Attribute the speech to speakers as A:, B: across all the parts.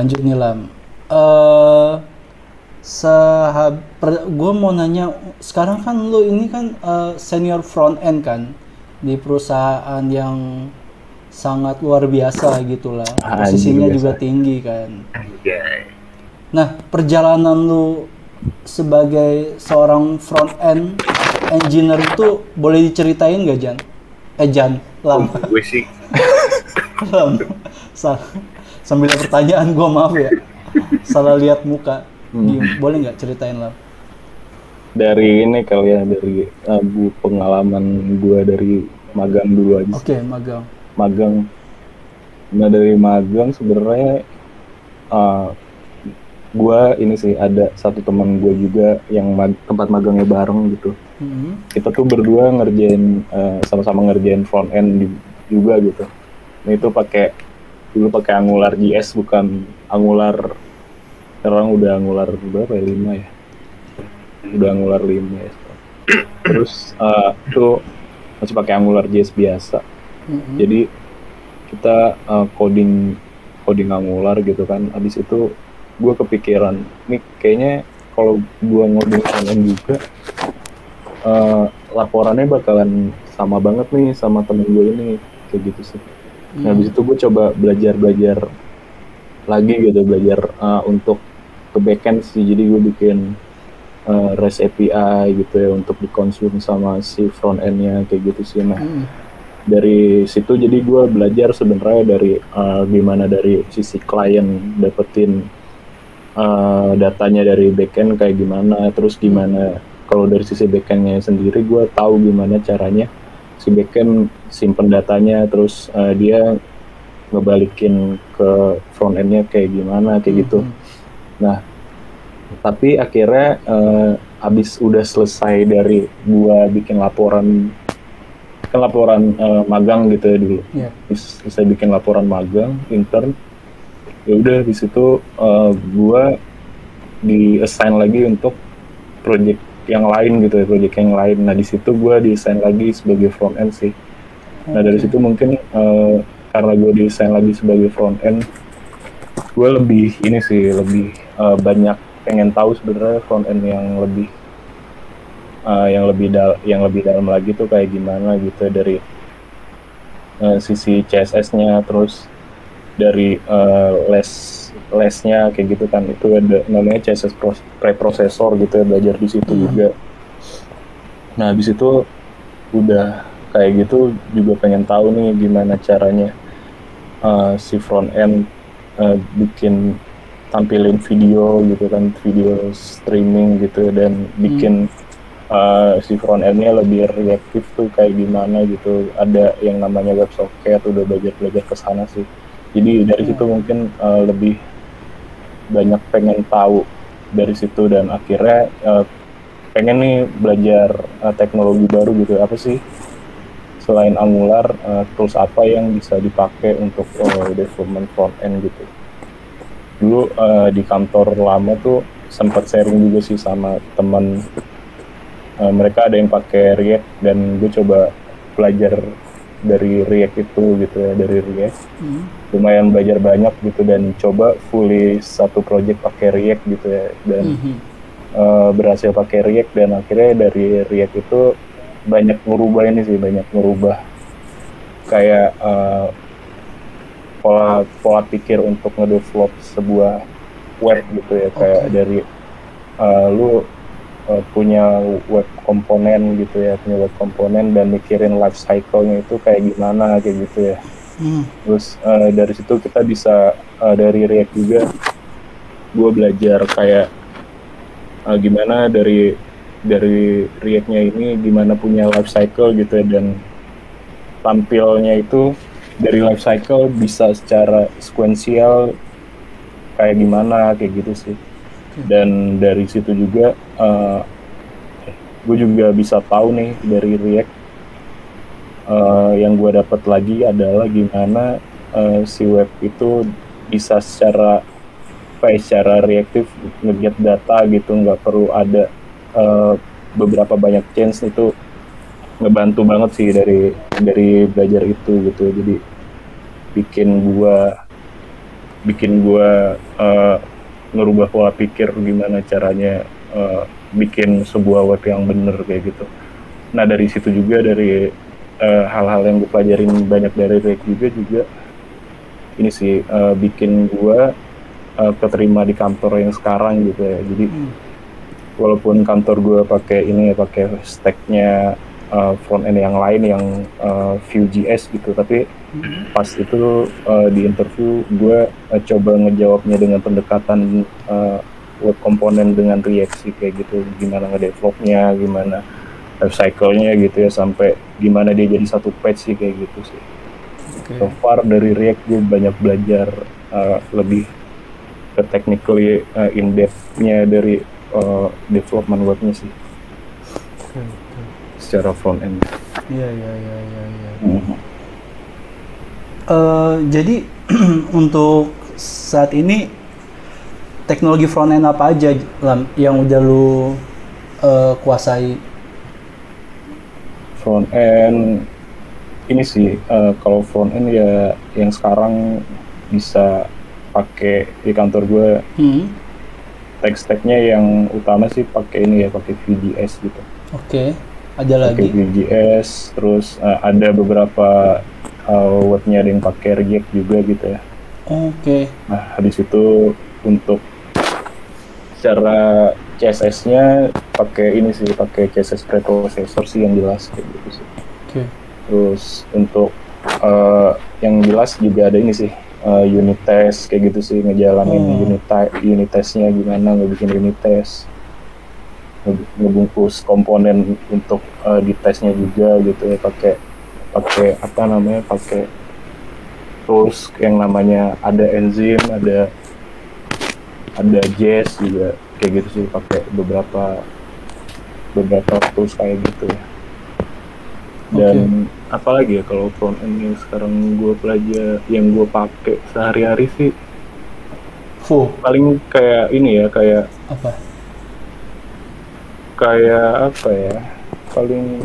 A: Lanjut nih Lam. Eh sahab gue mau nanya sekarang kan lu ini kan eh, senior front end kan di perusahaan yang sangat luar biasa gitu lah.
B: Anjing,
A: Posisinya
B: biasa.
A: juga tinggi kan. Nah, perjalanan lu sebagai seorang front end engineer itu boleh diceritain gak Jan? Eh Jan, Lam,
B: gue sih
A: Lam. Sambil pertanyaan gua maaf ya. Salah lihat muka. Diem. Boleh nggak ceritain Lam?
B: dari ini kali ya dari uh, bu pengalaman gue dari magang dulu aja
A: Oke, magang.
B: magang nah dari magang sebenarnya uh, gue ini sih ada satu teman gue juga yang mag- tempat magangnya bareng gitu
A: Mhm.
B: kita tuh berdua ngerjain uh, sama-sama ngerjain front end di- juga gitu nah itu pakai dulu pakai Angular JS bukan Angular sekarang udah Angular berapa ya? Lima ya? Udah Angular 5 ya terus uh, itu masih pakai Angular JS biasa.
A: Mhm.
B: jadi kita uh, coding coding Angular gitu kan. Habis itu gue kepikiran nih kayaknya kalau gue ngoding front-end juga uh, laporannya bakalan sama banget nih sama temen gue ini. Kayak gitu sih nah habis itu gue coba belajar belajar lagi gitu belajar uh, untuk ke backend sih jadi gue bikin uh, REST API gitu ya untuk dikonsum sama si front end-nya kayak gitu sih nah
A: Mhm.
B: dari situ jadi gue belajar sebenarnya dari uh, gimana dari sisi klien dapetin uh, datanya dari backend kayak gimana terus gimana kalau dari sisi backendnya sendiri gue tahu gimana caranya si backend simpen datanya terus uh, dia ngebalikin ke front endnya kayak gimana kayak gitu
A: Mhm.
B: nah tapi akhirnya eh, abis udah selesai dari gua bikin laporan kan laporan eh, magang gitu ya dulu
A: Iya.
B: Terus selesai bikin laporan magang intern ya udah di situ eh, gua di assign lagi untuk project yang lain gitu ya project yang lain. Nah di situ gua di assign lagi sebagai front end sih. Nah dari situ mungkin eh, karena gue desain lagi sebagai front end gue lebih ini sih lebih eh, banyak pengen tahu sebenarnya front end yang lebih eh, yang lebih dal yang lebih dalam lagi tuh kayak gimana gitu. Dari eh, sisi CSS-nya terus dari eh, les lesnya kayak gitu kan. Itu ada namanya CSS preprocessor gitu ya belajar di situ
A: Hmm.
B: juga. Nah habis itu udah kayak gitu juga pengen tahu nih gimana caranya uh, si front end uh, bikin tampilin video gitu kan video streaming gitu dan bikin uh, si front endnya lebih reaktif tuh kayak gimana gitu. Ada yang namanya WebSocket udah belajar belajar ke sana sih. Jadi dari situ mungkin uh, lebih banyak pengen tahu dari situ dan akhirnya uh, pengen nih belajar uh, teknologi baru gitu. Apa sih? Selain Angular uh, tools apa yang bisa dipakai untuk uh, development front end gitu? Dulu uh, di kantor lama tuh sempat sharing juga sih sama teman Uh, mereka ada yang pakai React dan gue coba belajar dari React itu gitu ya dari React
A: Mhm.
B: lumayan belajar banyak gitu dan coba fully satu project pakai React gitu ya dan
A: Mhm.
B: uh, berhasil pakai React dan akhirnya dari React itu banyak merubah ini sih banyak merubah kayak uh, pola pola pikir untuk ngedevelop sebuah web gitu ya kayak
A: Oke.
B: dari uh, lu uh, punya web komponen gitu ya punya web komponen dan mikirin life cycle-nya itu kayak gimana kayak gitu ya
A: Mhm.
B: terus eh, dari situ kita bisa eh, dari React juga gue belajar kayak eh, gimana dari dari React-nya ini gimana punya life cycle gitu ya dan tampilnya itu dari life cycle bisa secara sekuensial kayak gimana kayak gitu sih dan dari situ juga gue juga bisa tahu nih dari React eh, yang gue dapat lagi adalah gimana eh, si web itu bisa secara ya, secara reaktif nge-get data gitu. Nggak perlu ada eh, beberapa banyak change itu ngebantu banget sih dari dari belajar itu gitu. Jadi bikin gua bikin gue uh, ngerubah pola pikir gimana caranya uh, bikin sebuah web yang bener kayak gitu. Nah dari situ juga dari uh, hal-hal yang gue pelajarin banyak dari React juga juga ini sih uh, bikin gue uh, keterima di kantor yang sekarang gitu ya. Jadi hmm. walaupun kantor gue pakai ini ya pakai stacknya uh, front end yang lain yang uh, Vue.js gitu, tapi pas itu uh, di interview gue uh, coba ngejawabnya dengan pendekatan uh, web komponen dengan React sih kayak gitu, gimana ngedevelopnya, gimana life cycle-nya gitu ya sampai gimana dia jadi satu page sih kayak gitu sih. Okay. So far dari React gue banyak belajar uh, lebih ke technically uh, in depth-nya dari uh, development webnya sih. Okay. Secara front end.
A: Iya iya iya iya. Ya. Mm-hmm. Uh, jadi untuk saat ini teknologi front end apa aja Lam, yang udah lu uh, kuasai
B: front end ini sih uh, kalau front end ya yang sekarang bisa pakai di kantor gue hmm. tag-tagnya yang utama sih pakai ini ya pakai VJS gitu.
A: Oke, okay. Ada lagi.
B: VJS, terus uh, ada beberapa uh, webnya yang pakai React juga gitu ya.
A: Oke. Okay.
B: Nah habis itu untuk cara CSS-nya pakai ini sih pakai CSS preprocessor sih yang jelas kayak gitu sih. Oke. Okay. Terus untuk uh, yang jelas juga ada ini sih uh, unit test kayak gitu sih ngejalanin oh. unit unit testnya gimana ngebikin unit test ngebungkus komponen untuk uh, di tesnya juga gitu ya pakai pakai apa namanya pakai tools yang namanya ada enzim ada ada jazz juga kayak gitu sih pakai beberapa beberapa tools kayak gitu ya. Dan okay. apalagi ya kalau front end yang sekarang gue pelajar yang gue pakai sehari-hari sih
A: full?
B: paling kayak ini ya kayak
A: apa
B: kayak apa ya paling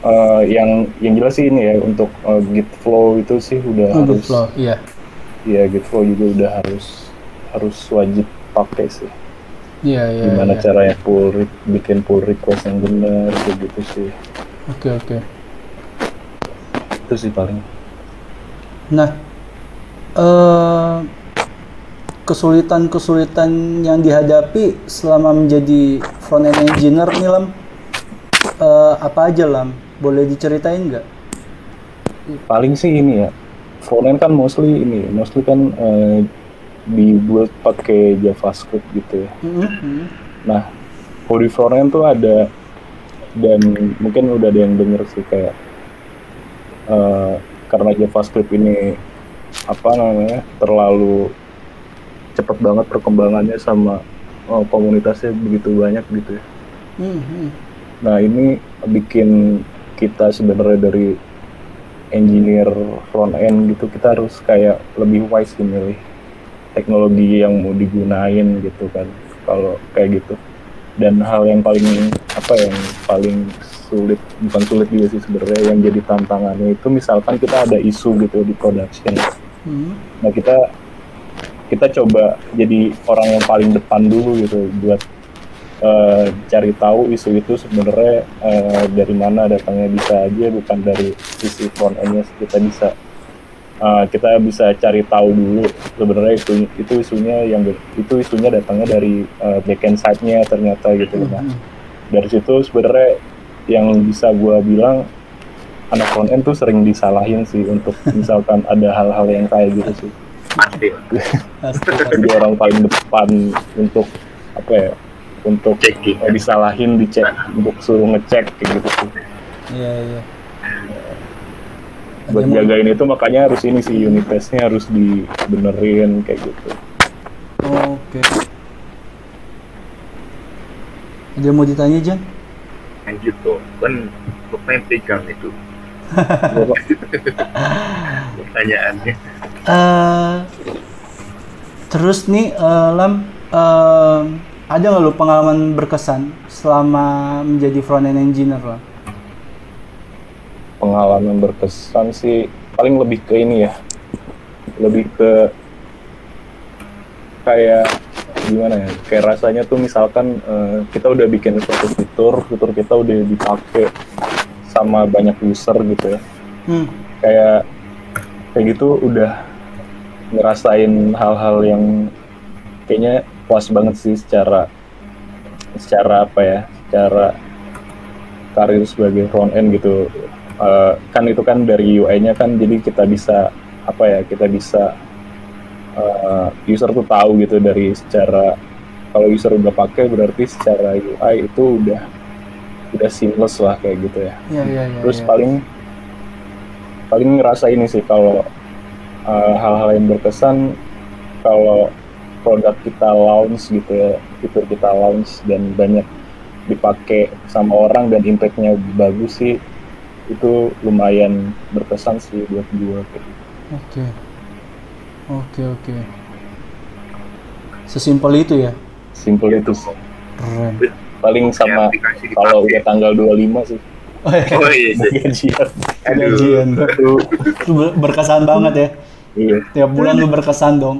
B: uh, yang yang jelas sih ini ya untuk uh, git flow itu sih udah oh, harus
A: flow, iya
B: iya git flow juga udah harus harus wajib pakai sih
A: Iya, iya.
B: Gimana
A: ya.
B: caranya pull bikin pull request yang benar kayak gitu sih.
A: Oke, oke.
B: Itu sih paling.
A: Nah, uh, kesulitan-kesulitan yang dihadapi selama menjadi front end engineer nih Lam, uh, apa aja Lam? Boleh diceritain nggak?
B: Paling sih ini ya, front end kan mostly ini, mostly kan uh, dibuat pakai JavaScript gitu ya. Mm-hmm. Nah, kalau di frontend tuh ada dan mungkin udah ada yang denger sih kayak uh, karena JavaScript ini apa namanya terlalu cepat banget perkembangannya sama uh, komunitasnya begitu banyak gitu ya. Mm-hmm. Nah ini bikin kita sebenarnya dari engineer front end gitu kita harus kayak lebih wise memilih teknologi yang mau digunain gitu kan kalau kayak gitu dan hal yang paling apa yang paling sulit bukan sulit juga sih sebenarnya yang jadi tantangannya itu misalkan kita ada isu gitu di production hmm. nah kita kita coba jadi orang yang paling depan dulu gitu buat uh, cari tahu isu itu sebenarnya uh, dari mana datangnya bisa aja bukan dari sisi front endnya kita bisa uh, kita bisa cari tahu dulu sebenarnya itu itu isunya yang itu isunya datangnya dari uh, backend side-nya ternyata gitu -hmm. dari situ sebenarnya yang bisa gue bilang anak front end tuh sering disalahin sih untuk misalkan ada hal-hal yang kayak gitu sih
C: pasti.
B: Jadi orang paling depan untuk apa ya untuk Checking. Eh, disalahin dicek untuk suruh ngecek kayak gitu.
A: Iya iya.
B: Buat jagain itu makanya harus ini sih unit testnya harus dibenerin kayak gitu.
A: Oke. Okay. ada mau ditanya Jan?
C: Lanjut tuh kan pemain pegang itu pertanyaannya.
A: Uh, terus nih uh, lam uh, ada nggak lo pengalaman berkesan selama menjadi front end engineer lah
B: pengalaman berkesan sih paling lebih ke ini ya. Lebih ke kayak gimana ya kayak rasanya tuh misalkan eh, kita udah bikin suatu fitur fitur kita udah dipakai sama banyak user gitu ya
A: Hmm.
B: kayak kayak gitu udah ngerasain hal-hal yang kayaknya puas banget sih secara secara apa ya secara karir sebagai front end gitu Eh, kan itu kan dari UI-nya kan jadi kita bisa apa ya kita bisa eh, user tuh tahu gitu dari secara kalau user udah pakai berarti secara UI itu udah udah seamless lah kayak gitu ya
A: Ya, ya, ya.
B: terus
A: ya.
B: paling paling ngerasa ini sih kalau uh, hal-hal yang berkesan kalau produk kita launch gitu ya fitur kita launch dan banyak dipakai sama orang dan impactnya bagus sih itu lumayan berkesan sih buat gue kayak gitu.
A: Oke. Oke, oke. Sesimpel itu ya.
B: simple itu sih
A: Keren.
B: Paling sama
C: aplikasi
B: kalau udah tanggal 25 sih
A: Oh, iya.
C: Oh iya, iya.
B: gajian
C: Aduh.
A: Gajian. Itu ber- berkesan banget ya.
B: iya
A: Tiap bulan lu berkesan dong.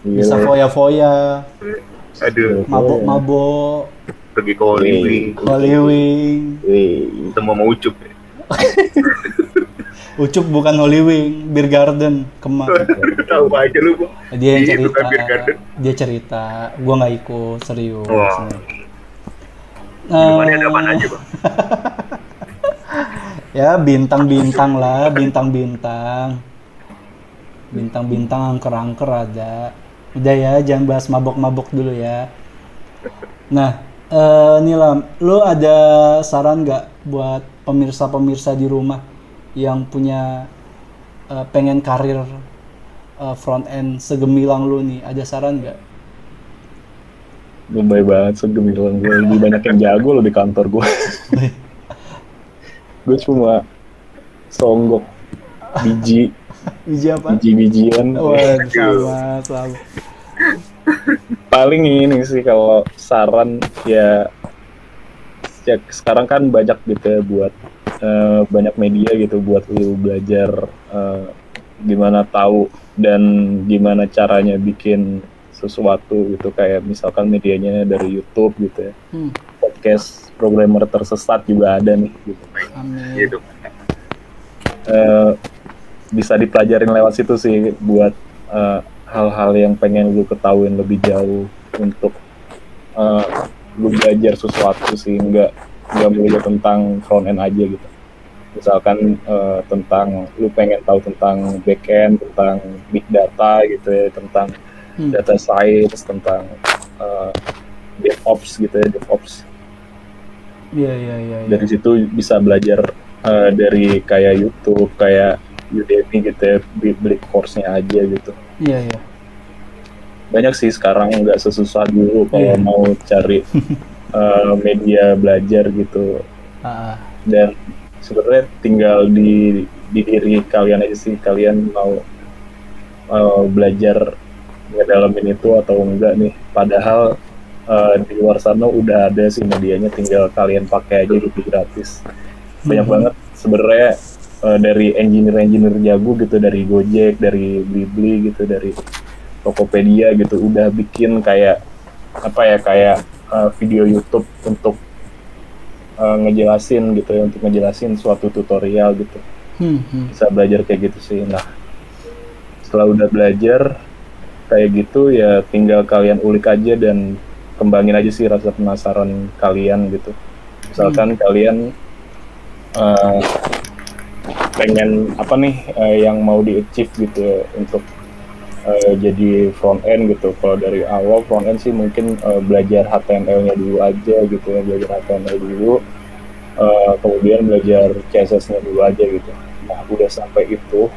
B: iya
A: Bisa foya-foya,
C: Aduh,
A: mabok-mabok,
C: pergi ke Hollywood.
A: Hollywood.
B: Wih,
C: Ketemu mau ucup.
A: Ucup bukan Hollywood, Beer Garden, Kemang.
C: Tahu aja lu.
A: Dia yang
C: Iya,
A: cerita.
C: kan Beer Garden.
A: Dia cerita. Gua nggak ikut, serius.
C: Wah. Minumannya ada apa aja, Bang?
A: ya bintang-bintang lah, bintang-bintang. Bintang-bintang angker-angker ada. Udah ya, jangan bahas mabok-mabok dulu ya. Nah, eh Nilam, lu ada saran nggak buat pemirsa-pemirsa di rumah yang punya eh, pengen karir eh, front end segemilang lu nih? Ada saran nggak?
B: Lebay banget segemilang gue lebih banyak yang jago lo di kantor gue gue cuma songgok biji.
A: Biji apa?
B: biji-bijian.
A: Wah, sama, sama.
B: paling ini sih kalau saran ya ya sekarang kan banyak gitu ya buat eh, banyak media gitu buat lu belajar eh, gimana tahu dan gimana caranya bikin sesuatu gitu kayak misalkan medianya dari YouTube gitu ya.
A: Hmm,
B: podcast programmer tersesat juga ada nih gitu.
A: Amin.
B: Eh, bisa dipelajarin lewat situ sih buat eh, hal-hal yang pengen lu ketahuin lebih jauh untuk eh, lu belajar sesuatu sih nggak nggak melulu tentang front end aja gitu. Misalkan eh, tentang lu pengen tahu tentang back end tentang big data gitu ya tentang
A: Hmm.
B: data science tentang eh, DevOps gitu ya DevOps
A: Iya, iya, iya. iya.
B: dari situ bisa belajar eh, dari kayak YouTube kayak Udemy gitu ya beli, beli course-nya aja gitu
A: Iya, iya.
B: banyak sih sekarang nggak sesusah dulu kalau
A: Iya.
B: mau cari eh, media belajar gitu
A: ah.
B: dan sebenarnya tinggal di di diri kalian aja sih kalian mau eh, belajar ngedalamin itu atau enggak nih padahal eh, di luar sana udah ada sih medianya tinggal kalian pakai aja lebih gratis banyak
A: Mhm.
B: banget sebenarnya eh, dari engineer-engineer jago gitu dari Gojek dari Blibli gitu dari Tokopedia gitu udah bikin kayak apa ya kayak eh, video YouTube untuk eh, ngejelasin gitu ya untuk ngejelasin suatu tutorial gitu
A: Hmm, hmm.
B: bisa belajar kayak gitu sih nah setelah udah belajar kayak gitu ya tinggal kalian ulik aja dan kembangin aja sih rasa penasaran kalian gitu. Misalkan kalian eh, pengen apa nih eh, yang mau di achieve gitu ya, untuk eh, jadi front end gitu. Kalau dari awal front end sih mungkin eh, belajar HTML-nya dulu aja gitu ya belajar HTML dulu. Eh, kemudian belajar CSS-nya dulu aja gitu. Nah udah sampai itu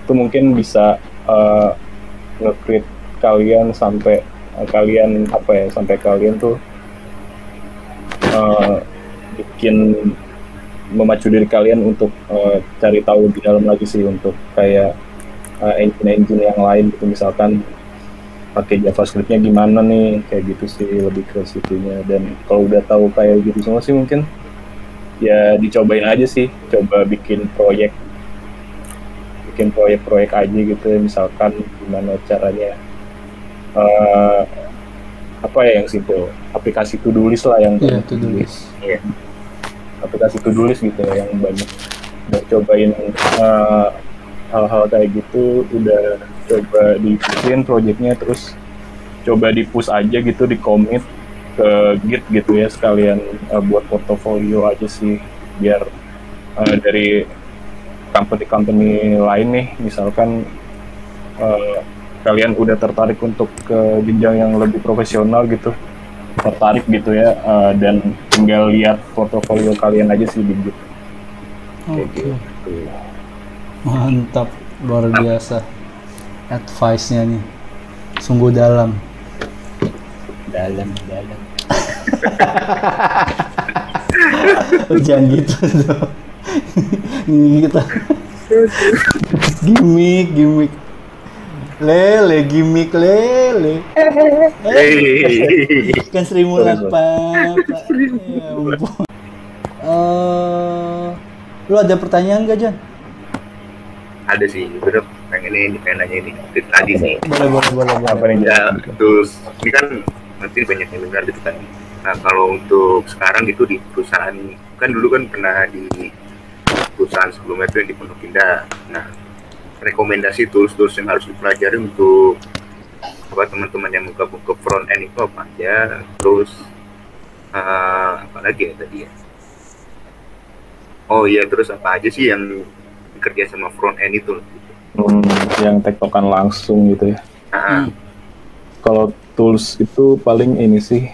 B: itu mungkin bisa eh, nge-create kalian sampai eh, kalian apa ya sampai kalian tuh eh, bikin memacu diri kalian untuk eh, cari tahu di dalam lagi sih untuk kayak eh, engine-engine yang lain gitu. Misalkan pakai JavaScript-nya gimana nih kayak gitu sih lebih ke situnya. Dan kalau udah tahu kayak gitu semua sih mungkin ya dicobain aja sih. Coba bikin proyek bikin proyek-proyek aja gitu ya misalkan gimana caranya eh, apa ya yang simple aplikasi to do list lah yang banyak
A: to do
B: di-
A: list.
C: Iya.
B: aplikasi to do list gitu ya yang banyak udah cobain eh, hal-hal kayak gitu udah coba dipusin projectnya terus coba di push aja gitu di commit ke git gitu ya sekalian eh, buat portofolio aja sih biar eh, dari company-company lain nih misalkan eh, kalian udah tertarik untuk ke jenjang yang lebih profesional gitu tertarik gitu ya eh, dan tinggal lihat portofolio kalian aja sih di Git. Kayak
A: Oke.
B: gitu.
A: Mantap, luar biasa. Advice-nya nih. Sungguh dalam.
B: Dalam, dalam.
A: Jangan gitu dong. Kita gimmick, gimmick. Lele, gimmick lele. Kan Sri
B: Sorry,
A: apa? Ya ampun. Eh, lu ada pertanyaan gak, Jan?
C: Ada sih, bener pengen ini, pengen nanya ini dari tadi sih.
A: Boleh, boleh, boleh, boleh.
B: Apa nih?
C: Ya, terus ini kan nanti banyak yang dengar gitu kan. Nah, kalau untuk sekarang gitu di perusahaan, kan dulu kan pernah di perusahaan sebelumnya itu yang di Pondok Indah. Nah, rekomendasi tools-tools yang harus dipelajari untuk apa teman-teman yang ke front end itu apa aja, terus eh, apa lagi ya tadi ya? Oh iya, terus apa aja sih yang kerja sama front end itu?
B: Hmm, yang tektokan langsung gitu ya.
C: Nah,
A: Hmm.
B: Kalau tools itu paling ini sih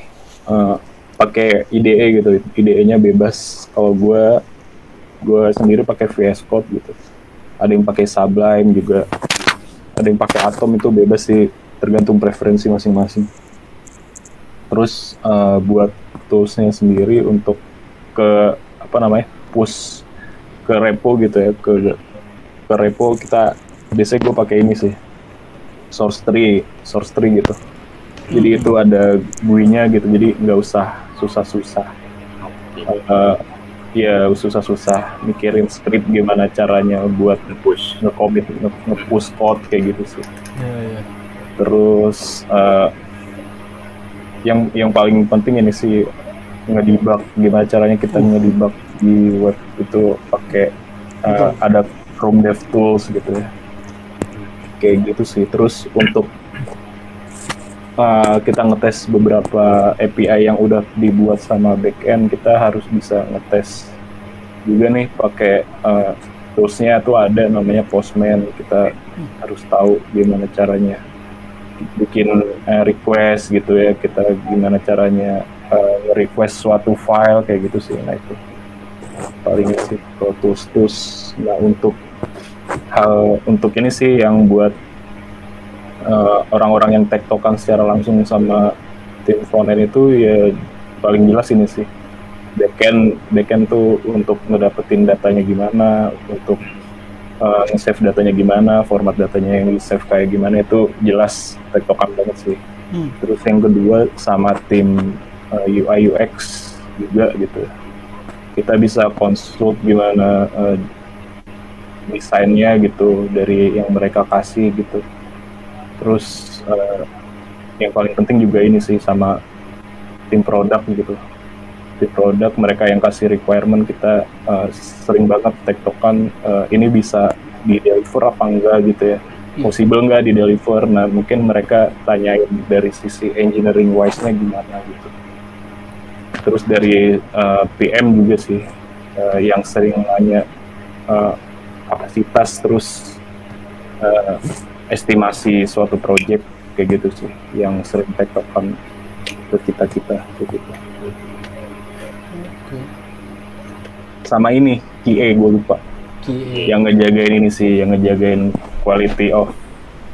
B: eh, pakai IDE gitu. IDE-nya bebas. Kalau gua gua sendiri pakai VS Code gitu. Ada yang pakai Sublime juga. Ada yang pakai Atom itu bebas sih, tergantung preferensi masing-masing. Terus eh, buat toolsnya sendiri untuk ke apa namanya push ke repo gitu ya ke ke repo kita biasanya gue pakai ini sih source tree source tree gitu jadi itu ada GUI-nya gitu jadi nggak usah susah-susah Eh, ya susah-susah mikirin script gimana caranya buat
C: push.
B: nge-commit nge- nge-push code kayak gitu sih
A: Iya, iya.
B: terus eh, yang yang paling penting ini sih ngedebug gimana caranya kita ngedebug di web itu pakai
A: Betul.
B: ada Chrome DevTools gitu ya kayak gitu sih terus untuk eh, kita ngetes beberapa API yang udah dibuat sama backend kita harus bisa ngetes juga nih pakai eh, toolsnya tuh ada namanya Postman. Kita harus tahu gimana caranya bikin eh, request gitu ya. Kita gimana caranya eh, request suatu file kayak gitu sih. Nah itu paling sih kalau tools tools nah untuk hal untuk ini sih yang buat eh, orang-orang yang tektokan secara langsung sama tim frontend itu ya paling jelas ini sih backend backend tuh untuk ngedapetin datanya gimana untuk uh, nge-save datanya gimana, format datanya yang di-save kayak gimana itu jelas tektokan banget sih.
A: Hmm.
B: Terus yang kedua sama tim uh, UI UX juga gitu. Kita bisa konsult gimana uh, desainnya gitu dari yang mereka kasih gitu. Terus uh, yang paling penting juga ini sih sama tim produk gitu. Di produk mereka yang kasih requirement kita uh, sering banget tektokan uh, ini bisa di deliver apa enggak gitu ya.
A: Iya.
B: possible nggak di deliver nah mungkin mereka tanyain dari sisi engineering wise nya gimana gitu. Terus dari uh, PM juga sih uh, yang sering nanya uh, kapasitas terus uh, estimasi suatu project kayak gitu sih yang sering tektokan ke kita kita gitu
A: Oke.
B: sama ini QA gue lupa
A: QA.
B: yang ngejagain ini sih yang ngejagain quality of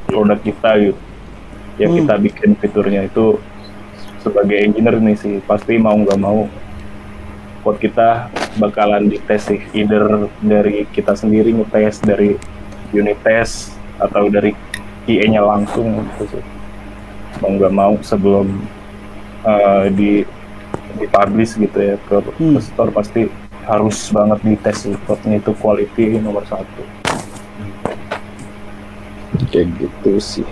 B: produk kita gitu yang
A: Hmm.
B: kita bikin fiturnya itu sebagai engineer nih sih pasti mau nggak mau code kita bakalan dites sih either dari kita sendiri ngetes dari unit test atau dari QA-nya langsung gitu sih. Mau nggak mau sebelum uh, di dipublish gitu ya ke, ke
A: Hmm.
B: store pasti harus banget dites sih code-nya itu quality nomor satu. Kayak gitu sih